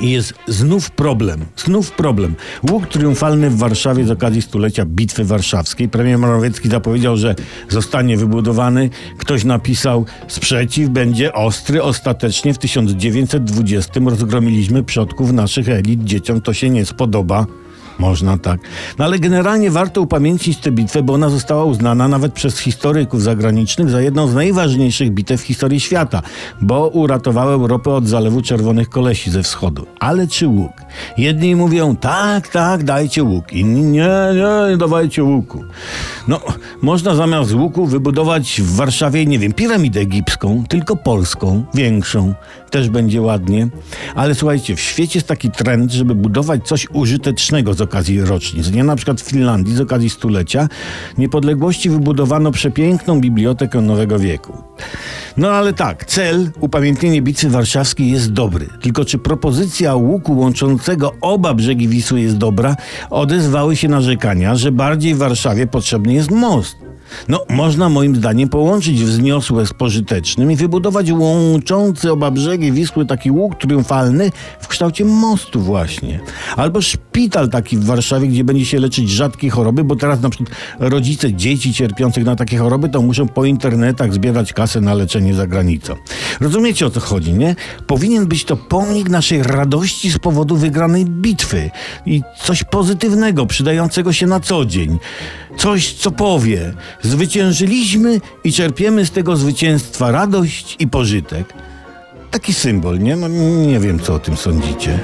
I jest znów problem, znów problem. Łuk triumfalny w Warszawie z okazji stulecia Bitwy Warszawskiej. Premier Morawiecki zapowiedział, że zostanie wybudowany. Ktoś napisał, sprzeciw będzie ostry. Ostatecznie w 1920 rozgromiliśmy przodków naszych elit. Dzieciom to się nie spodoba. Można tak. No ale generalnie warto upamiętnić tę bitwę, bo ona została uznana nawet przez historyków zagranicznych za jedną z najważniejszych bitew w historii świata, bo uratowała Europę od zalewu czerwonych kolesi ze wschodu. Ale czy łuk? Jedni mówią tak, tak, dajcie łuk, inni nie, nie, dawajcie łuku. No, można zamiast łuku wybudować w Warszawie, nie wiem, piramidę egipską, tylko polską, większą. Też będzie ładnie. Ale słuchajcie, w świecie jest taki trend, żeby budować coś użytecznego z okazji rocznic. Nie na przykład w Finlandii z okazji stulecia niepodległości wybudowano przepiękną bibliotekę nowego wieku. No ale tak, cel, upamiętnienie bitwy warszawskiej jest dobry. Tylko czy propozycja łuku łączącego oba brzegi Wisły jest dobra, odezwały się narzekania, że bardziej w Warszawie potrzebny jest most. No, można moim zdaniem połączyć wzniosłe z pożytecznym i wybudować łączący oba brzegi Wisły taki łuk triumfalny w kształcie mostu właśnie. Albo szpital taki w Warszawie, gdzie będzie się leczyć rzadkie choroby, bo teraz na przykład rodzice dzieci cierpiących na takie choroby to muszą po internetach zbierać kasę na leczenie za granicą. Rozumiecie o co chodzi, nie? Powinien być to pomnik naszej radości z powodu wygranej bitwy i coś pozytywnego, przydającego się na co dzień. Coś, co powie, zwyciężyliśmy i czerpiemy z tego zwycięstwa radość i pożytek. Taki symbol, nie? No, nie wiem, co o tym sądzicie.